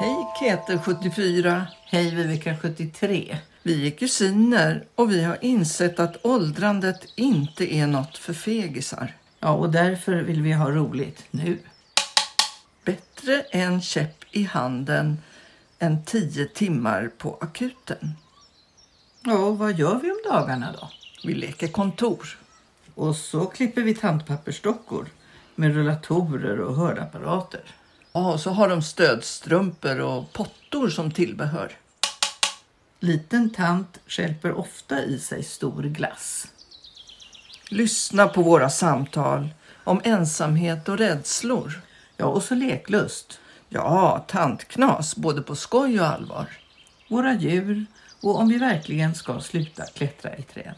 Hej Kete 74. Hej Viveka, 73. Vi är kusiner och vi har insett att åldrandet inte är något för fegisar. Ja, och därför vill vi ha roligt nu. Bättre en käpp i handen än tio timmar på akuten. Ja, och vad gör vi om dagarna då? Vi leker kontor. Och så klipper vi tandpappersdockor med rullatorer och hörapparater. Ja, och så har de stödstrumpor och pottor som tillbehör. Liten tant skälper ofta i sig stor glass. Lyssna på våra samtal om ensamhet och rädslor. Ja, och så leklust. Ja, tantknas både på skoj och allvar. Våra djur och om vi verkligen ska sluta klättra i träd.